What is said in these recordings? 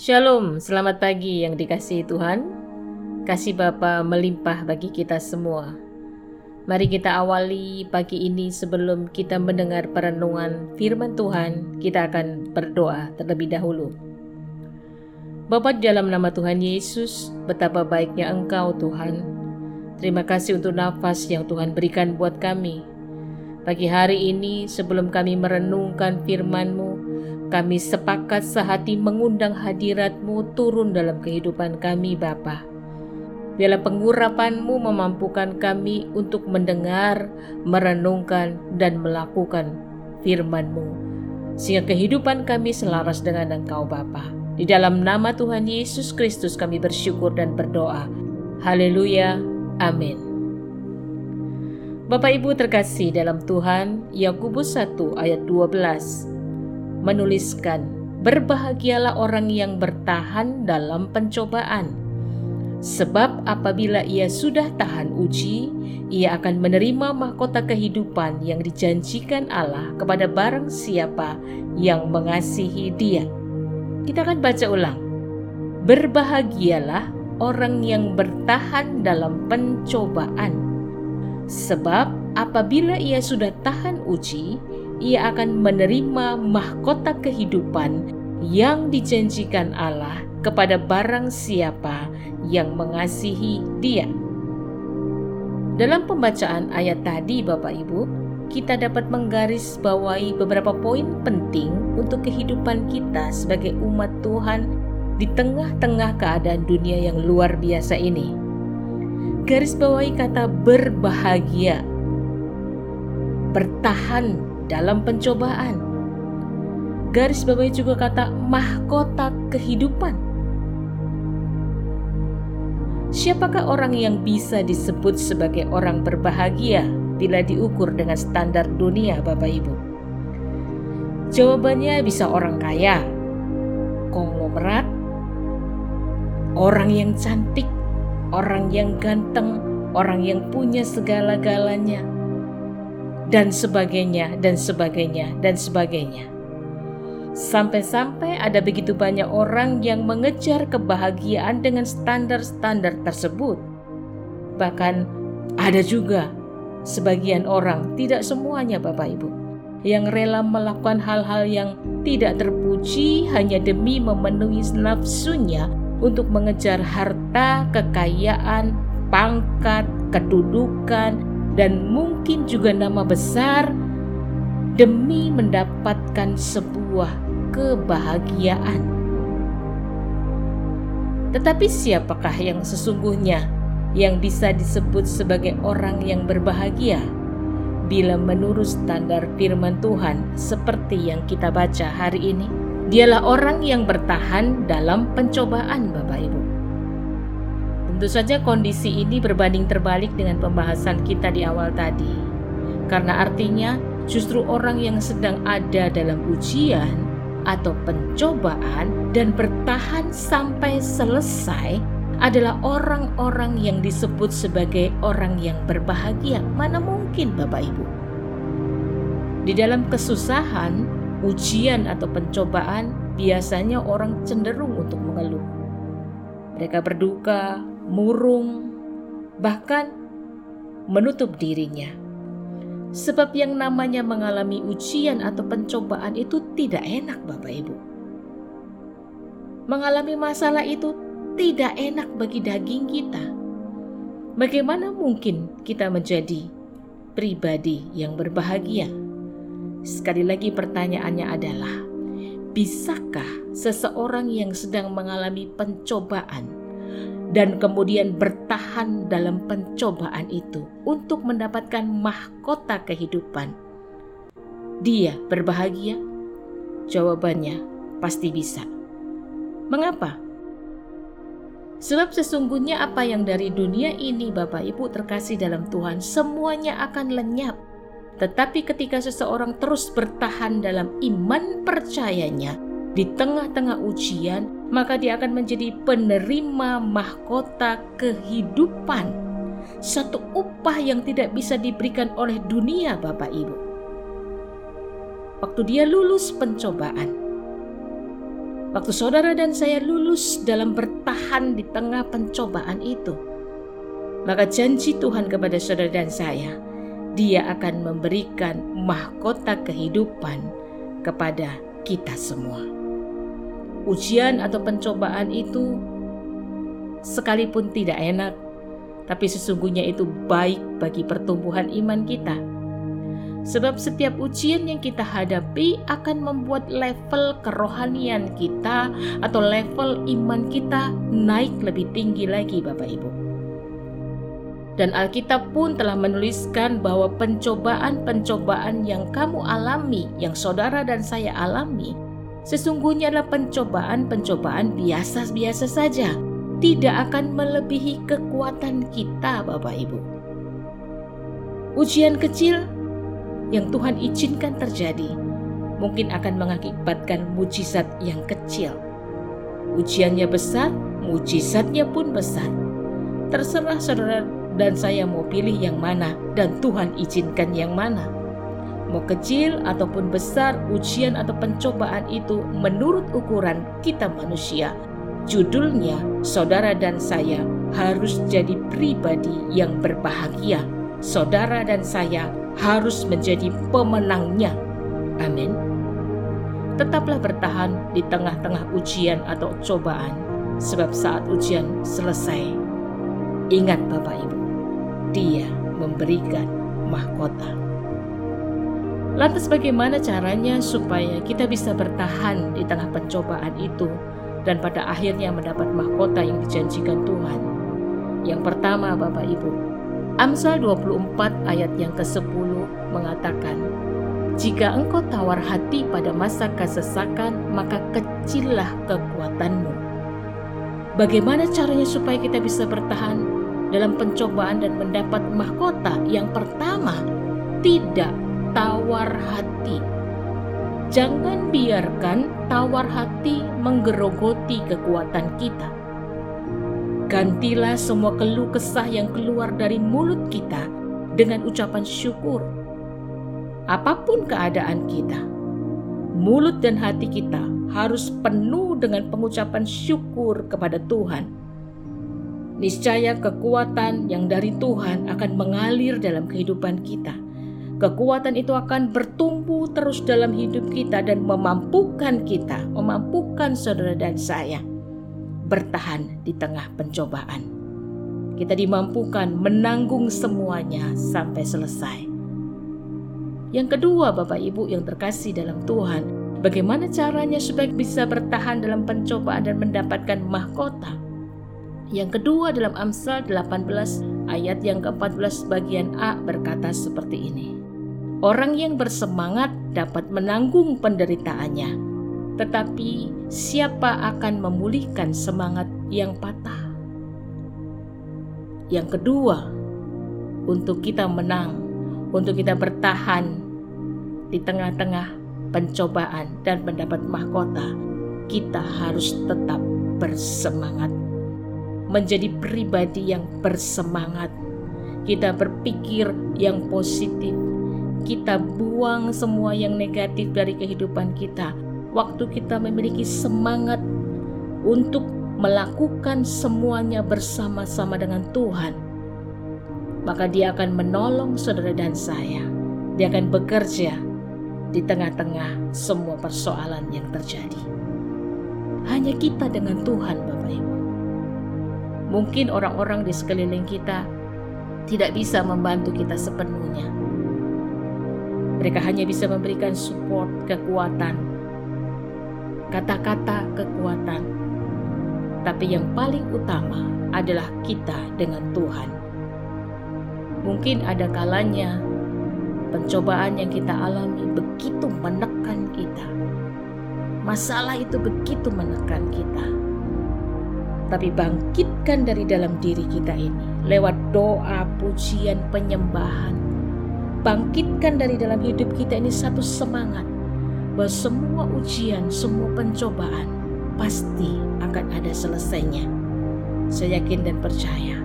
Shalom, selamat pagi yang dikasihi Tuhan. Kasih Bapa melimpah bagi kita semua. Mari kita awali pagi ini sebelum kita mendengar perenungan firman Tuhan, kita akan berdoa terlebih dahulu. Bapa dalam nama Tuhan Yesus, betapa baiknya Engkau Tuhan. Terima kasih untuk nafas yang Tuhan berikan buat kami. Pagi hari ini sebelum kami merenungkan firman-Mu, kami sepakat sehati mengundang hadiratmu turun dalam kehidupan kami Bapa. Biarlah pengurapanmu memampukan kami untuk mendengar, merenungkan, dan melakukan firmanmu. Sehingga kehidupan kami selaras dengan Engkau Bapa. Di dalam nama Tuhan Yesus Kristus kami bersyukur dan berdoa. Haleluya. Amin. Bapak Ibu terkasih dalam Tuhan, Yakobus 1 ayat 12 menuliskan, "Berbahagialah orang yang bertahan dalam pencobaan, sebab apabila ia sudah tahan uji, ia akan menerima mahkota kehidupan yang dijanjikan Allah kepada barang siapa yang mengasihi Dia." Kita akan baca ulang. Berbahagialah orang yang bertahan dalam pencobaan, sebab apabila ia sudah tahan uji, ia akan menerima mahkota kehidupan yang dijanjikan Allah kepada barang siapa yang mengasihi Dia. Dalam pembacaan ayat tadi, Bapak Ibu, kita dapat menggarisbawahi beberapa poin penting untuk kehidupan kita sebagai umat Tuhan di tengah-tengah keadaan dunia yang luar biasa ini. Garis bawahi kata berbahagia, bertahan dalam pencobaan. Garis bawahi juga kata mahkota kehidupan. Siapakah orang yang bisa disebut sebagai orang berbahagia bila diukur dengan standar dunia, Bapak Ibu? Jawabannya bisa orang kaya, konglomerat, orang yang cantik, orang yang ganteng, orang yang punya segala-galanya, dan sebagainya, dan sebagainya, dan sebagainya. Sampai-sampai ada begitu banyak orang yang mengejar kebahagiaan dengan standar-standar tersebut. Bahkan ada juga sebagian orang, tidak semuanya Bapak Ibu, yang rela melakukan hal-hal yang tidak terpuji hanya demi memenuhi nafsunya untuk mengejar harta, kekayaan, pangkat, kedudukan, dan mungkin juga nama besar demi mendapatkan sebuah kebahagiaan. Tetapi siapakah yang sesungguhnya yang bisa disebut sebagai orang yang berbahagia bila menurut standar firman Tuhan seperti yang kita baca hari ini? Dialah orang yang bertahan dalam pencobaan Bapak Ibu. Tentu saja kondisi ini berbanding terbalik dengan pembahasan kita di awal tadi. Karena artinya justru orang yang sedang ada dalam ujian atau pencobaan dan bertahan sampai selesai adalah orang-orang yang disebut sebagai orang yang berbahagia. Mana mungkin Bapak Ibu? Di dalam kesusahan, ujian atau pencobaan, biasanya orang cenderung untuk mengeluh. Mereka berduka, murung, bahkan menutup dirinya. Sebab yang namanya mengalami ujian atau pencobaan itu tidak enak Bapak Ibu. Mengalami masalah itu tidak enak bagi daging kita. Bagaimana mungkin kita menjadi pribadi yang berbahagia? Sekali lagi pertanyaannya adalah, bisakah seseorang yang sedang mengalami pencobaan dan kemudian bertahan dalam pencobaan itu untuk mendapatkan mahkota kehidupan. Dia berbahagia? Jawabannya pasti bisa. Mengapa? Sebab sesungguhnya apa yang dari dunia ini Bapak Ibu terkasih dalam Tuhan semuanya akan lenyap. Tetapi ketika seseorang terus bertahan dalam iman percayanya di tengah-tengah ujian, maka dia akan menjadi penerima mahkota kehidupan. Satu upah yang tidak bisa diberikan oleh dunia, Bapak Ibu. Waktu dia lulus pencobaan, Waktu saudara dan saya lulus dalam bertahan di tengah pencobaan itu, maka janji Tuhan kepada saudara dan saya, Dia akan memberikan mahkota kehidupan kepada kita semua. Ujian atau pencobaan itu sekalipun tidak enak, tapi sesungguhnya itu baik bagi pertumbuhan iman kita Sebab setiap ujian yang kita hadapi akan membuat level kerohanian kita atau level iman kita naik lebih tinggi lagi Bapak Ibu. Dan Alkitab pun telah menuliskan bahwa pencobaan-pencobaan yang kamu alami, yang saudara dan saya alami, sesungguhnya adalah pencobaan-pencobaan biasa-biasa saja, tidak akan melebihi kekuatan kita, Bapak Ibu. Ujian kecil yang Tuhan izinkan terjadi mungkin akan mengakibatkan mujizat yang kecil. Ujiannya besar, mujizatnya pun besar. Terserah saudara dan saya mau pilih yang mana dan Tuhan izinkan yang mana. Mau kecil ataupun besar, ujian atau pencobaan itu menurut ukuran kita manusia. Judulnya, saudara dan saya harus jadi pribadi yang berbahagia. Saudara dan saya harus menjadi pemenangnya. Amin. Tetaplah bertahan di tengah-tengah ujian atau cobaan, sebab saat ujian selesai, ingat Bapak Ibu, Dia memberikan mahkota. Lantas bagaimana caranya supaya kita bisa bertahan di tengah pencobaan itu dan pada akhirnya mendapat mahkota yang dijanjikan Tuhan? Yang pertama Bapak Ibu, Amsal 24 ayat yang ke-10 mengatakan, Jika engkau tawar hati pada masa kesesakan, maka kecillah kekuatanmu. Bagaimana caranya supaya kita bisa bertahan dalam pencobaan dan mendapat mahkota? Yang pertama, tidak tawar hati. Jangan biarkan tawar hati menggerogoti kekuatan kita Gantilah semua keluh kesah yang keluar dari mulut kita dengan ucapan syukur. Apa pun keadaan kita, mulut dan hati kita harus penuh dengan pengucapan syukur kepada Tuhan. Niscaya kekuatan yang dari Tuhan akan mengalir dalam kehidupan kita. Kekuatan itu akan bertumbuh terus dalam hidup kita dan memampukan kita, memampukan saudara dan saya bertahan di tengah pencobaan. Kita dimampukan menanggung semuanya sampai selesai. Yang kedua, Bapak Ibu yang terkasih dalam Tuhan, bagaimana caranya supaya bisa bertahan dalam pencobaan dan mendapatkan mahkota? Yang kedua dalam Amsal 18 ayat yang ke-14 bagian A berkata seperti ini. Orang yang bersemangat dapat menanggung penderitaannya, tetapi siapa akan memulihkan semangat yang patah? Yang kedua, untuk kita menang, untuk kita bertahan di tengah-tengah pencobaan dan mendapat mahkota, kita harus tetap bersemangat. Menjadi pribadi yang bersemangat. Kita berpikir yang positif. Kita buang semua yang negatif dari kehidupan kita waktu kita memiliki semangat untuk melakukan semuanya bersama-sama dengan Tuhan, maka Dia akan menolong saudara dan saya. Dia akan bekerja di tengah-tengah semua persoalan yang terjadi. Hanya kita dengan Tuhan, Bapak Ibu. Mungkin orang-orang di sekeliling kita tidak bisa membantu kita sepenuhnya. Mereka hanya bisa memberikan support, kekuatan, kata-kata kekuatan. Tapi yang paling utama adalah kita dengan Tuhan. Mungkin ada kalanya pencobaan yang kita alami begitu menekan kita. Masalah itu begitu menekan kita. Tapi bangkitkan dari dalam diri kita ini lewat doa, pujian, penyembahan. Bangkitkan dari dalam hidup kita ini satu semangat bahwa semua ujian, semua pencobaan pasti akan ada selesainya. Saya yakin dan percaya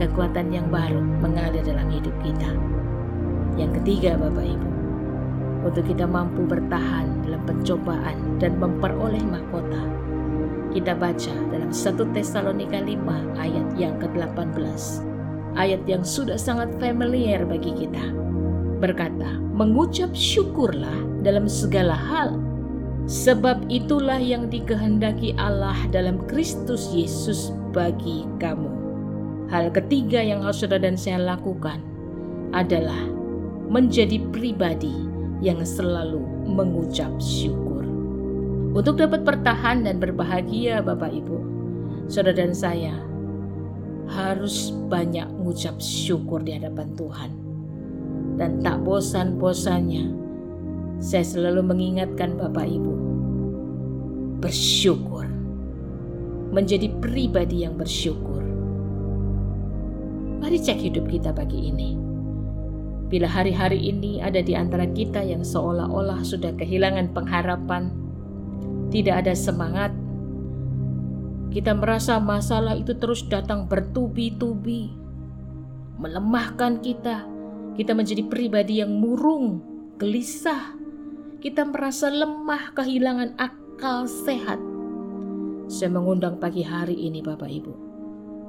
kekuatan yang baru mengalir dalam hidup kita. Yang ketiga, Bapak Ibu, untuk kita mampu bertahan dalam pencobaan dan memperoleh mahkota. Kita baca dalam 1 Tesalonika 5 ayat yang ke-18. Ayat yang sudah sangat familiar bagi kita. Berkata, mengucap syukurlah dalam segala hal. Sebab itulah yang dikehendaki Allah dalam Kristus Yesus bagi kamu. Hal ketiga yang harus saudara dan saya lakukan adalah menjadi pribadi yang selalu mengucap syukur. Untuk dapat bertahan dan berbahagia Bapak Ibu, saudara dan saya harus banyak mengucap syukur di hadapan Tuhan. Dan tak bosan-bosannya, saya selalu mengingatkan Bapak Ibu, bersyukur, menjadi pribadi yang bersyukur. Mari cek hidup kita pagi ini Bila hari-hari ini ada di antara kita yang seolah-olah sudah kehilangan pengharapan, tidak ada semangat, kita merasa masalah itu terus datang bertubi-tubi, melemahkan kita. Kita menjadi pribadi yang murung, gelisah. Kita merasa lemah, kehilangan akal sehat. Saya mengundang pagi hari ini, Bapak Ibu.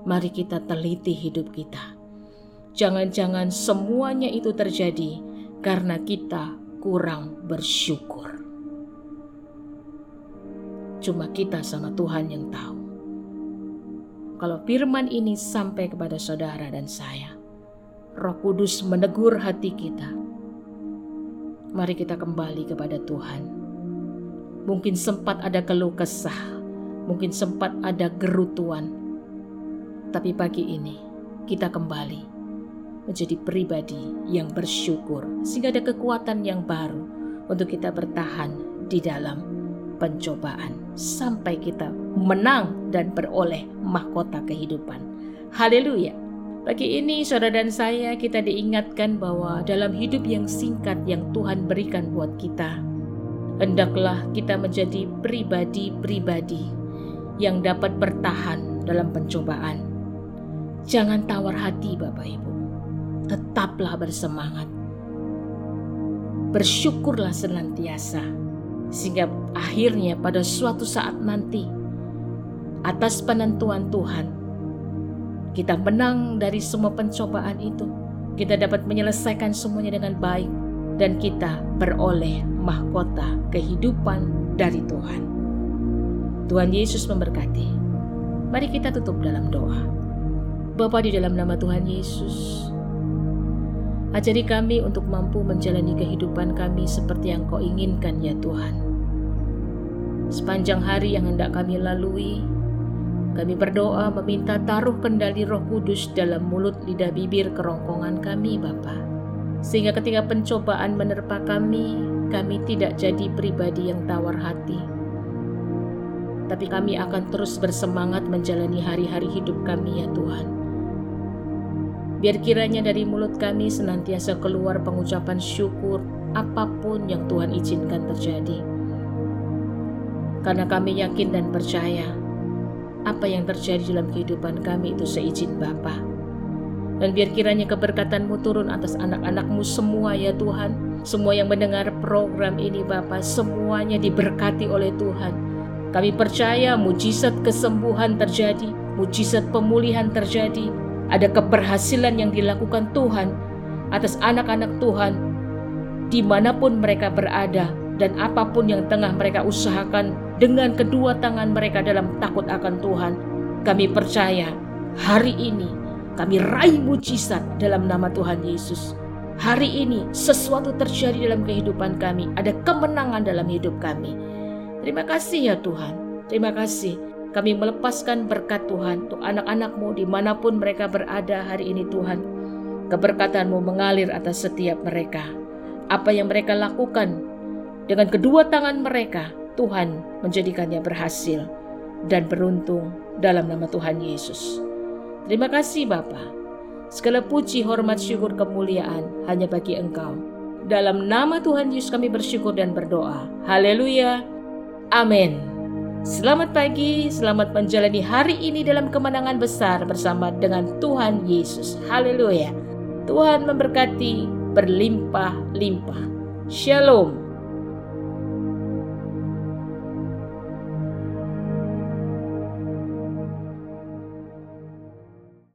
Mari kita teliti hidup kita Jangan-jangan semuanya itu terjadi karena kita kurang bersyukur. Cuma kita sama Tuhan yang tahu. Kalau firman ini sampai kepada saudara dan saya, Roh Kudus menegur hati kita. Mari kita kembali kepada Tuhan. Mungkin sempat ada keluh kesah, mungkin sempat ada gerutuan, tapi pagi ini kita kembali menjadi pribadi yang bersyukur sehingga ada kekuatan yang baru untuk kita bertahan di dalam pencobaan sampai kita menang dan beroleh mahkota kehidupan. Haleluya. Pagi ini saudara dan saya kita diingatkan bahwa dalam hidup yang singkat yang Tuhan berikan buat kita, hendaklah kita menjadi pribadi-pribadi yang dapat bertahan dalam pencobaan. Jangan tawar hati Bapak Ibu tetaplah bersemangat. Bersyukurlah senantiasa, sehingga akhirnya pada suatu saat nanti, atas penentuan Tuhan, kita menang dari semua pencobaan itu. Kita dapat menyelesaikan semuanya dengan baik, dan kita beroleh mahkota kehidupan dari Tuhan. Tuhan Yesus memberkati. Mari kita tutup dalam doa. Bapa di dalam nama Tuhan Yesus, Ajari kami untuk mampu menjalani kehidupan kami seperti yang Kau inginkan ya Tuhan. Sepanjang hari yang hendak kami lalui, kami berdoa meminta taruh kendali roh kudus dalam mulut lidah bibir kerongkongan kami Bapa. Sehingga ketika pencobaan menerpa kami, kami tidak jadi pribadi yang tawar hati. Tapi kami akan terus bersemangat menjalani hari-hari hidup kami ya Tuhan Biar kiranya dari mulut kami senantiasa keluar pengucapan syukur apa pun yang Tuhan izinkan terjadi. Karena kami yakin dan percaya apa yang terjadi dalam kehidupan kami itu seizin Bapa. Dan biar kiranya keberkatanmu turun atas anak-anakmu semua ya Tuhan. Semua yang mendengar program ini Bapa, semuanya diberkati oleh Tuhan. Kami percaya mujizat kesembuhan terjadi, mujizat pemulihan terjadi, ada keberhasilan yang dilakukan Tuhan atas anak-anak Tuhan di mana pun mereka berada dan apa pun yang tengah mereka usahakan dengan kedua tangan mereka dalam takut akan Tuhan. Kami percaya hari ini kami raih mujizat dalam nama Tuhan Yesus. Hari ini sesuatu terjadi dalam kehidupan kami, ada kemenangan dalam hidup kami. Terima kasih ya Tuhan. Terima kasih kami melepaskan berkat Tuhan untuk anak-anakmu di mana pun mereka berada hari ini Tuhan. Keberkatanmu mengalir atas setiap mereka. Apa yang mereka lakukan dengan kedua tangan mereka, Tuhan menjadikannya berhasil dan beruntung dalam nama Tuhan Yesus. Terima kasih Bapa. Segala puji, hormat, syukur, kemuliaan hanya bagi Engkau. Dalam nama Tuhan Yesus kami bersyukur dan berdoa. Haleluya. Amin. Selamat pagi, selamat menjalani hari ini dalam kemenangan besar bersama dengan Tuhan Yesus. Haleluya. Tuhan memberkati berlimpah-limpah. Shalom.